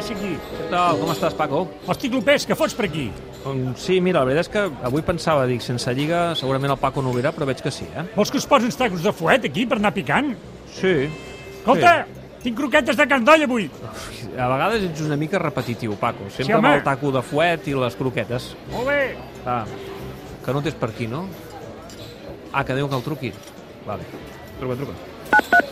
passa aquí? Què tal? Com estàs, Paco? Hosti, Clopés, què fots per aquí? Um, sí, mira, la veritat és que avui pensava, dic, sense lliga segurament el Paco no ho veurà, però veig que sí, eh? Vols que us posin tacos de fuet aquí per anar picant? Sí. Escolta, tinc croquetes de candoll avui. A vegades ets una mica repetitiu, Paco. Sempre Sí, amb el taco de fuet i les croquetes. Molt bé. Ah, que no t'és per aquí, no? Ah, que diu que el truqui. Vale. Truca, truca.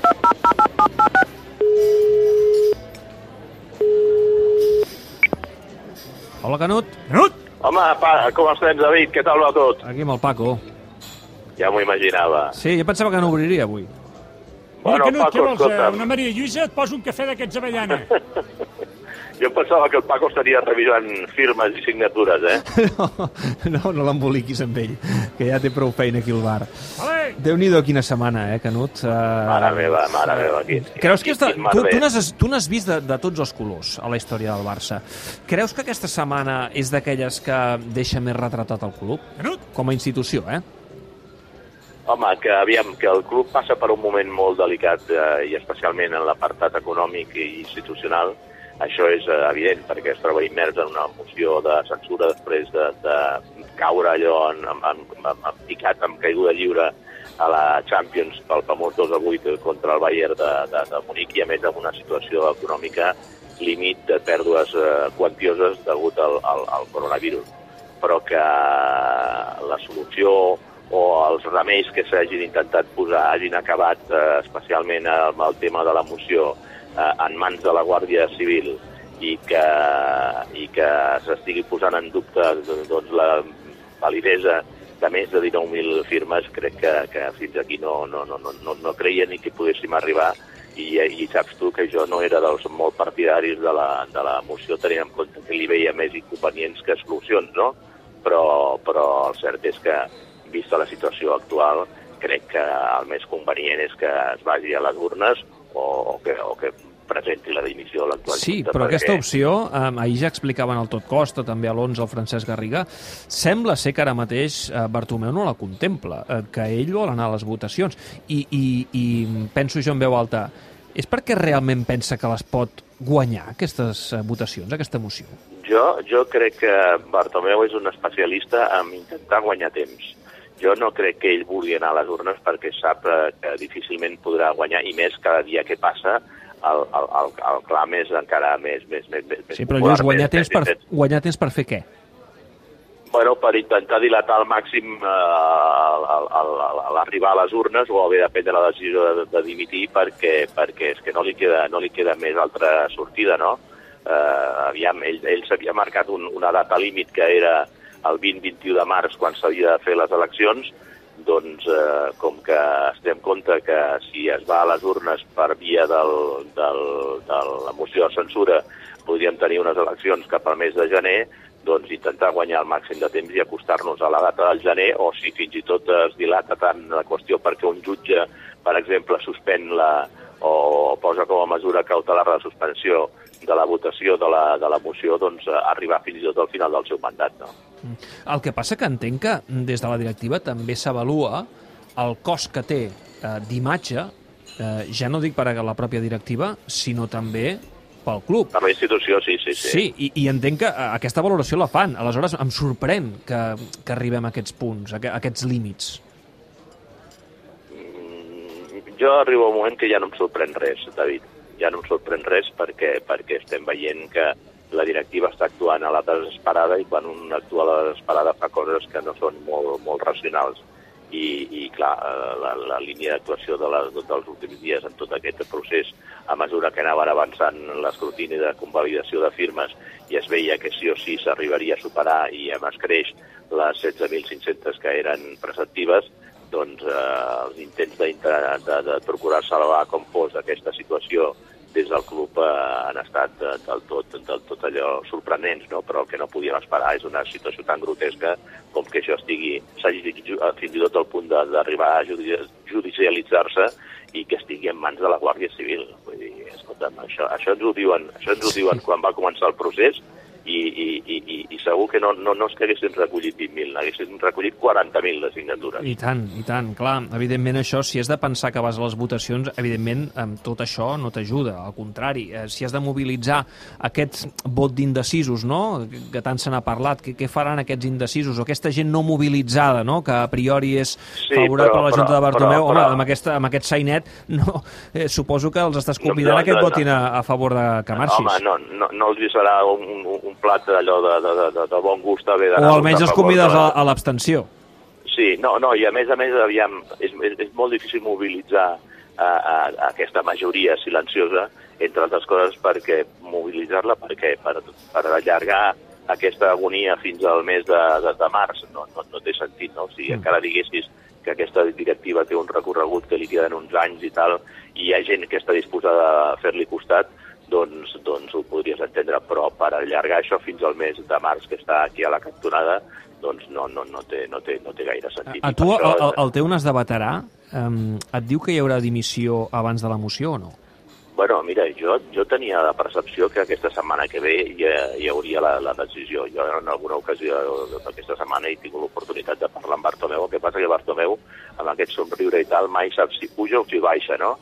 Hola, Canut. Canut? Home, pa, com estem, David? Què tal va tot? Aquí amb el Paco. Ja m'ho imaginava. Sí, jo pensava que no obriria avui. Hola, Bueno, Canut, Paco, què vols? eh, escolta'm. Una Maria Lluïsa? Et poso un cafè d'aquests avellana. Jo pensava que el Paco estaria revisant firmes i signatures, eh? No, no, no l'emboliquis amb ell, que ja té prou feina aquí al bar. Vale. Déu-n'hi-do quina setmana, eh, Canut? Uh, Mare meva, mare meva. Quin, Creus que esta... quin tu, tu n'has tu n'has vist de, de tots els colors a la història del Barça. Creus que aquesta setmana és d'aquelles que deixa més retratat el club? Canut? Com a institució, eh? Home, que aviam, que el club passa per un moment molt delicat eh, i especialment en l'apartat econòmic i institucional, això és eh, evident, perquè es troba immers en una moció de censura després de, de caure allò en, en, en, en, en picat amb caiguda lliure a la Champions pel famós 2 a 8 contra el Bayern de, de, de Munic i a més amb una situació econòmica límit de pèrdues eh, quantioses degut al, al, al coronavirus. Però que la solució o els remeis que s'hagin intentat posar hagin acabat eh, especialment amb el tema de la moció eh, en mans de la Guàrdia Civil i que, i que s'estigui posant en dubte doncs, la validesa de més de 19.000 firmes, crec que, que fins aquí no, no, no, no, no, creia ni que poguéssim arribar i, i saps tu que jo no era dels molt partidaris de la, de la moció tenint en compte que li veia més inconvenients que solucions, no? Però, però el cert és que, vista la situació actual, crec que el més convenient és que es vagi a les urnes o, o, que, o que presenti la dimissió de l'actual Sí, Junta, però perquè- aquesta opció, eh, ahir ja explicaven el Tot Costa, també a l'11 el Francesc Garriga, sembla ser que ara mateix eh, Bartomeu no la contempla, eh, que ell vol anar a les votacions. I, i, I penso jo en veu alta, és perquè realment pensa que les pot guanyar, aquestes eh, votacions, aquesta moció? Jo, jo crec que Bartomeu és un especialista en intentar guanyar temps. Jo no crec que ell vulgui anar a les urnes perquè sap eh, que difícilment podrà guanyar, i més cada dia que passa el, el, el, el clam és encara més... més, més, més Sí, però llavors guanyar més- temps, més per, intens. guanyar temps per fer què? Bueno, per intentar dilatar al màxim eh, l'arribar a les urnes o haver de prendre la decisió de, de dimitir perquè, perquè és que no li queda, no li queda més altra sortida, no? Eh, aviam, ell, ell s'havia marcat un, una data límit que era el 20-21 de març quan s'havia de fer les eleccions, doncs eh, com que es té en compte que si es va a les urnes per via del, del, de la moció de censura podríem tenir unes eleccions cap al mes de gener, doncs intentar guanyar el màxim de temps i acostar-nos a la data del gener, o si fins i tot es dilata tant la qüestió perquè un jutge, per exemple, suspèn la, o posa com a mesura cautelar la suspensió de la votació de la, de la moció, doncs eh, arribar fins i tot al final del seu mandat. No? El que passa que entenc que des de la directiva també s'avalua el cost que té eh, d'imatge, eh, ja no dic per a la pròpia directiva, sinó també pel club. Per la institució, sí, sí, sí. Sí, i, i entenc que eh, aquesta valoració la fan. Aleshores, em sorprèn que, que arribem a aquests punts, a, a aquests límits. Jo arribo un moment que ja no em sorprèn res, David. Ja no em sorprèn res perquè, perquè estem veient que la directiva està actuant a la desesperada i quan un actua a la desesperada fa coses que no són molt, molt racionals. I, i clar, eh, la, la línia d'actuació de la, dels últims dies en tot aquest procés, a mesura que anaven avançant l'escrutini de convalidació de firmes i es veia que sí o sí s'arribaria a superar i a més creix les 16.500 que eren preceptives, doncs eh, els intents de, de, de procurar salvar com fos aquesta situació des del club eh, han estat eh, del tot, del tot allò sorprenents, no? però el que no podíem esperar és una situació tan grotesca com que això estigui, s'hagi eh, fins i tot al punt d'arribar a judi- judicialitzar-se i que estigui en mans de la Guàrdia Civil. Vull dir, escolta'm, això, això, ens ho diuen, això ens ho diuen quan va començar el procés i, i, i, i, segur que no, no, no és que haguessin recollit 20.000, n'haguessin recollit 40.000 de signatures. I tant, i tant. Clar, evidentment això, si has de pensar que vas a les votacions, evidentment amb tot això no t'ajuda, al contrari. Eh, si has de mobilitzar aquest vot d'indecisos, no?, que tant se n'ha parlat, què, què faran aquests indecisos, o aquesta gent no mobilitzada, no?, que a priori és Sí, favorable però- a la Junta de però- Bartomeu, però- home, però- amb, aquesta, amb aquest sainet, no, eh, suposo que els estàs convidant No, no, a que et no, votin a, a favor de que marxis. Home, no, no, no els hi serà un, un, un plat d'allò de, de, de, de bon gust haver d'anar o almenys els convides de- a, l'abstenció. Sí, no, no, i a més a més, aviam, és, és, és molt difícil mobilitzar a, a, a aquesta majoria silenciosa, entre altres coses perquè mobilitzar-la perquè per, per allargar aquesta agonia fins al mes de, de, de març no, no, no té sentit, no? Si Mm. encara diguessis que aquesta directiva té un recorregut que li queden uns anys i tal, i hi ha gent que està disposada a fer-li costat, doncs, doncs ho podries entendre, però per allargar això fins al mes de març, que està aquí a la cantonada, doncs no, no, no, té, no, té, no té gaire sentit. A tu, això- el, el teu nas de veterà, um, et diu que hi haurà dimissió abans de la moció o no? Bueno, mira, jo, jo tenia la percepció que aquesta setmana que ve hi, hi hauria la, la decisió. Jo en alguna ocasió d'aquesta setmana he tingut l'oportunitat de parlar amb Bartomeu. El que passa que Bartomeu, amb aquest somriure i tal, mai sap si puja o si baixa, no?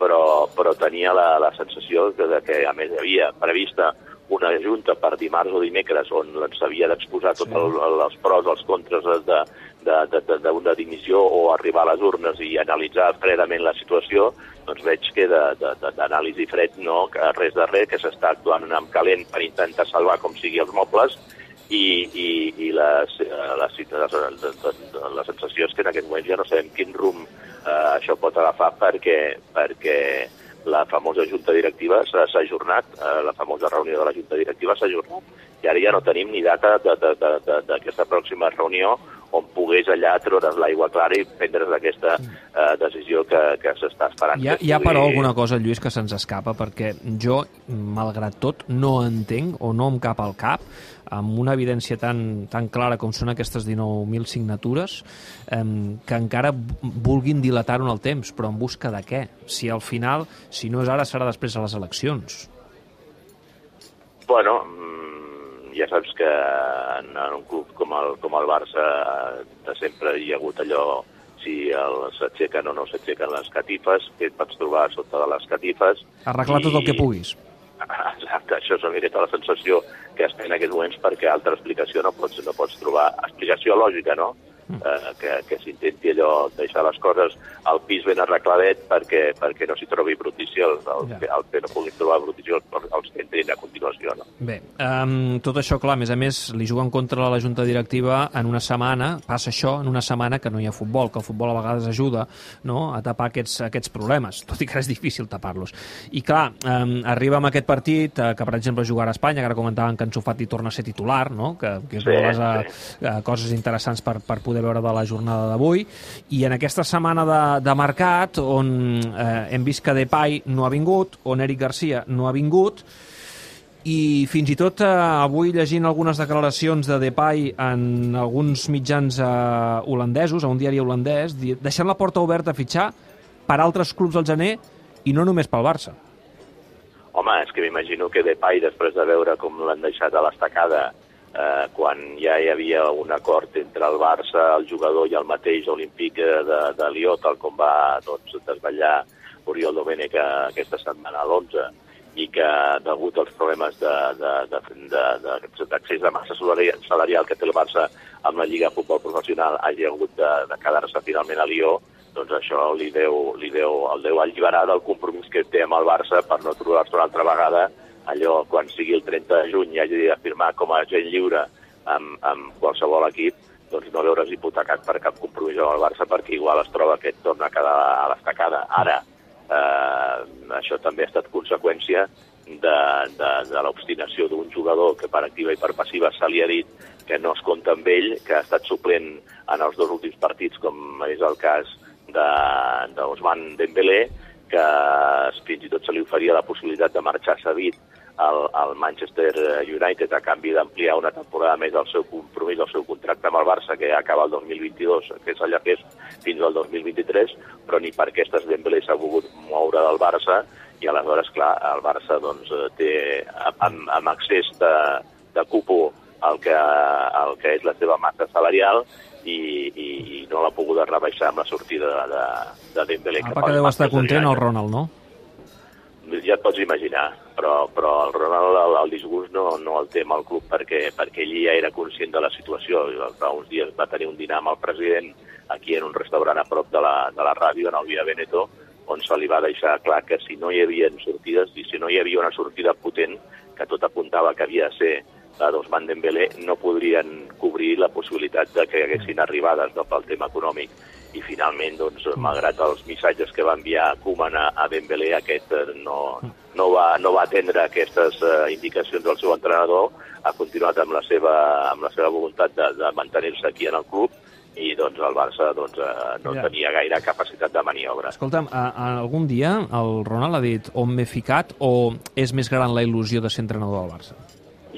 Però, però tenia la, la sensació de, de que, a més, havia prevista una junta per dimarts o dimecres on s'havia d'exposar tots el, el, els pros, els contres de, de, de, de, d'una dimissió o arribar a les urnes i analitzar fredament la situació, doncs veig que d'anàlisi fred no, que res de res, que s'està actuant amb calent per intentar salvar com sigui els mobles i, i, i la, la, la, la, la sensació és que en aquest moment ja no sabem quin rumb eh, això pot agafar perquè, perquè la famosa junta directiva s'ha ajornat, eh, la famosa reunió de la junta directiva s'ha ajornat i ara ja no tenim ni data d'aquesta pròxima reunió on pogués allà treure's l'aigua clara i prendre's aquesta eh, decisió que, que s'està esperant. Hi ha, hi ha però alguna cosa, Lluís, que se'ns escapa, perquè jo, malgrat tot, no entenc o no em cap al cap amb una evidència tan, tan clara com són aquestes 19.000 signatures, eh, que encara vulguin dilatar-ho en el temps, però en busca de què? Si al final, si no és ara, serà després de les eleccions. Bueno, mm, ja saps que en, un club com el, com el Barça de sempre hi ha hagut allò si s'aixequen o no s'aixequen les catifes, que et pots trobar sota de les catifes. Arreglar tot el que puguis. Això és una miqueta la sensació que es té en aquests moments perquè altra explicació no pots, no pots trobar. Explicació lògica, no? Eh, que, que s'intenti allò deixar les coses al pis ben arregladet perquè, perquè no s'hi trobi brutícia els, els, Ja. els que no puguin trobar brutícia els, que entrin a continuació, no? Bé, um, tot això, clar, a més a més, li juguen contra la Junta Directiva en una setmana, passa això en una setmana que no hi ha futbol, que el futbol a vegades ajuda no, a tapar aquests, aquests problemes, tot i que és difícil tapar-los. I clar, um, arriba amb aquest partit, uh, que per exemple jugarà a Espanya, que ara comentaven que Ansu Fati torna a ser titular, no? que, que és Sí, una de les uh, coses interessants per, per poder veure de la jornada d'avui, i en aquesta setmana de, de mercat, on eh, hem vist que Depay no ha vingut, on Eric Garcia no ha vingut, i fins i tot eh, avui llegint algunes declaracions de Depay en alguns mitjans eh, holandesos, a un diari holandès, deixant la porta oberta a fitxar per altres clubs al gener i no només pel Barça. Home, és que m'imagino que Depay, després de veure com l'han deixat a l'estacada, eh, quan ja hi havia un acord entre el Barça, el jugador i el mateix Olímpic eh, de, de Lió, tal com va doncs, desvetllar Oriol Domènech aquesta setmana a l'11, i que degut als problemes d'accés de, de, de, de, d'accés de massa salarial que té el Barça amb la Lliga de Futbol Professional hagi hagut de, de quedar-se finalment a Lió, doncs això li deu, li deu, el deu alliberar del compromís que té amb el Barça per no trobar-se una altra vegada allò quan sigui el 30 de juny i hagi de firmar com a agent lliure amb, amb qualsevol equip, doncs no veure's hipotecat per cap compromís amb el Barça perquè igual es troba que et torna a quedar a l'estacada. Ara, eh, això també ha estat conseqüència de, de, de l'obstinació d'un jugador que per activa i per passiva se li ha dit que no es compta amb ell, que ha estat suplent en els dos últims partits, com és el cas d'Osman de, Dembélé, que fins i tot se li oferia la possibilitat de marxar cedit al, al Manchester United a canvi d'ampliar una temporada més el seu compromís, el seu contracte amb el Barça, que acaba el 2022, que és allà que és fins al 2023, però ni per aquestes Dembélé s'ha volgut moure del Barça i aleshores, clar, el Barça doncs, té, amb, amb accés de, de cupo el que, el que és la seva massa salarial i, i, i no l'ha pogut rebaixar amb la sortida de, de, de Dembélé. Apa, que deu estar content el Ronald, no? Ja et pots imaginar, però, però el Ronald el, el disgust no, no el té amb el club perquè, perquè ell ja era conscient de la situació. Fa uns dies va tenir un dinar amb el president aquí en un restaurant a prop de la, de la ràdio, en el Via Veneto, on se li va deixar clar que si no hi havia sortides i si no hi havia una sortida potent, que tot apuntava que havia de ser la d'Osman Dembélé, no podrien cobrir la possibilitat de que haguessin arribades no, pel tema econòmic. I finalment, doncs, malgrat els missatges que va enviar Koeman a, a Dembélé, aquest eh, no, no, va, no va atendre aquestes uh, indicacions del seu entrenador, ha continuat amb la seva, amb la seva voluntat de, de mantenir-se aquí en el club i doncs el Barça doncs, eh, no Ja. tenia gaire capacitat de maniobra. Escolta'm, a, a algun dia el Ronald ha dit on m'he ficat o és més gran la il·lusió de ser entrenador del Barça?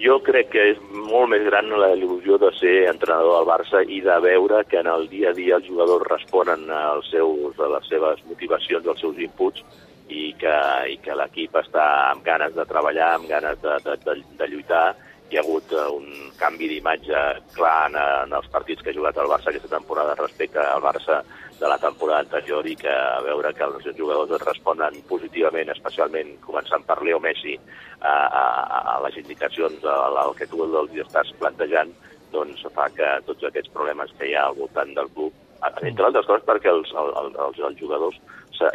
Jo crec que és molt més gran la il·lusió de ser entrenador del Barça i de veure que en el dia a dia els jugadors responen als seus, a les seves motivacions, als seus inputs i que, i que l'equip està amb ganes de treballar, amb ganes de, de, de, de lluitar. Hi ha hagut eh, un canvi d'imatge clar en, en els partits que ha jugat el Barça aquesta temporada respecte al Barça de la temporada anterior i que a veure que els jugadors et responen positivament, especialment començant per Leo Messi, a, a, a les indicacions al, que tu els estàs plantejant, doncs fa que tots aquests problemes que hi ha al voltant del club, entre altres coses perquè els, el, el, els, els jugadors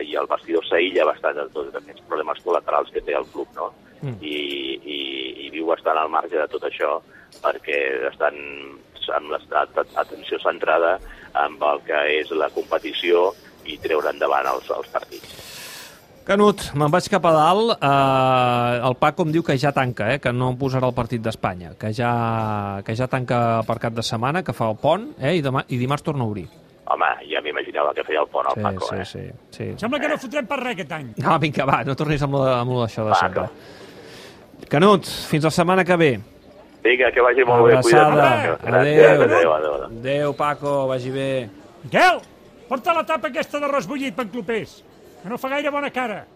i el vestidor s'aïlla bastant de tots aquests problemes col·laterals que té el club, no? Mm. I, i, i viu bastant al marge de tot això perquè estan amb l'atenció centrada amb el que és la competició i treure endavant els, els partits. Canut, me'n vaig cap a dalt. Eh, el Paco em diu que ja tanca, eh, que no posarà el partit d'Espanya, que, ja, que ja tanca per cap de setmana, que fa el pont, eh, i, demà, i dimarts torna a obrir. Home, ja m'imaginava que feia el pont al Sí, Paco, sí, eh? sí, sí. Sembla que no fotrem per res aquest any. No, vinga, va, no tornis amb, lo, amb lo d'això de Va, sempre. Canut, fins la setmana que ve. Vinga, que vagi molt bé. Abraçada. Cuida't. Gràcies. Adéu. Adéu, adéu, adéu. Adéu, Paco, vagi bé. Miquel, porta la tapa aquesta d'arròs bullit, panclopers, que no fa gaire bona cara.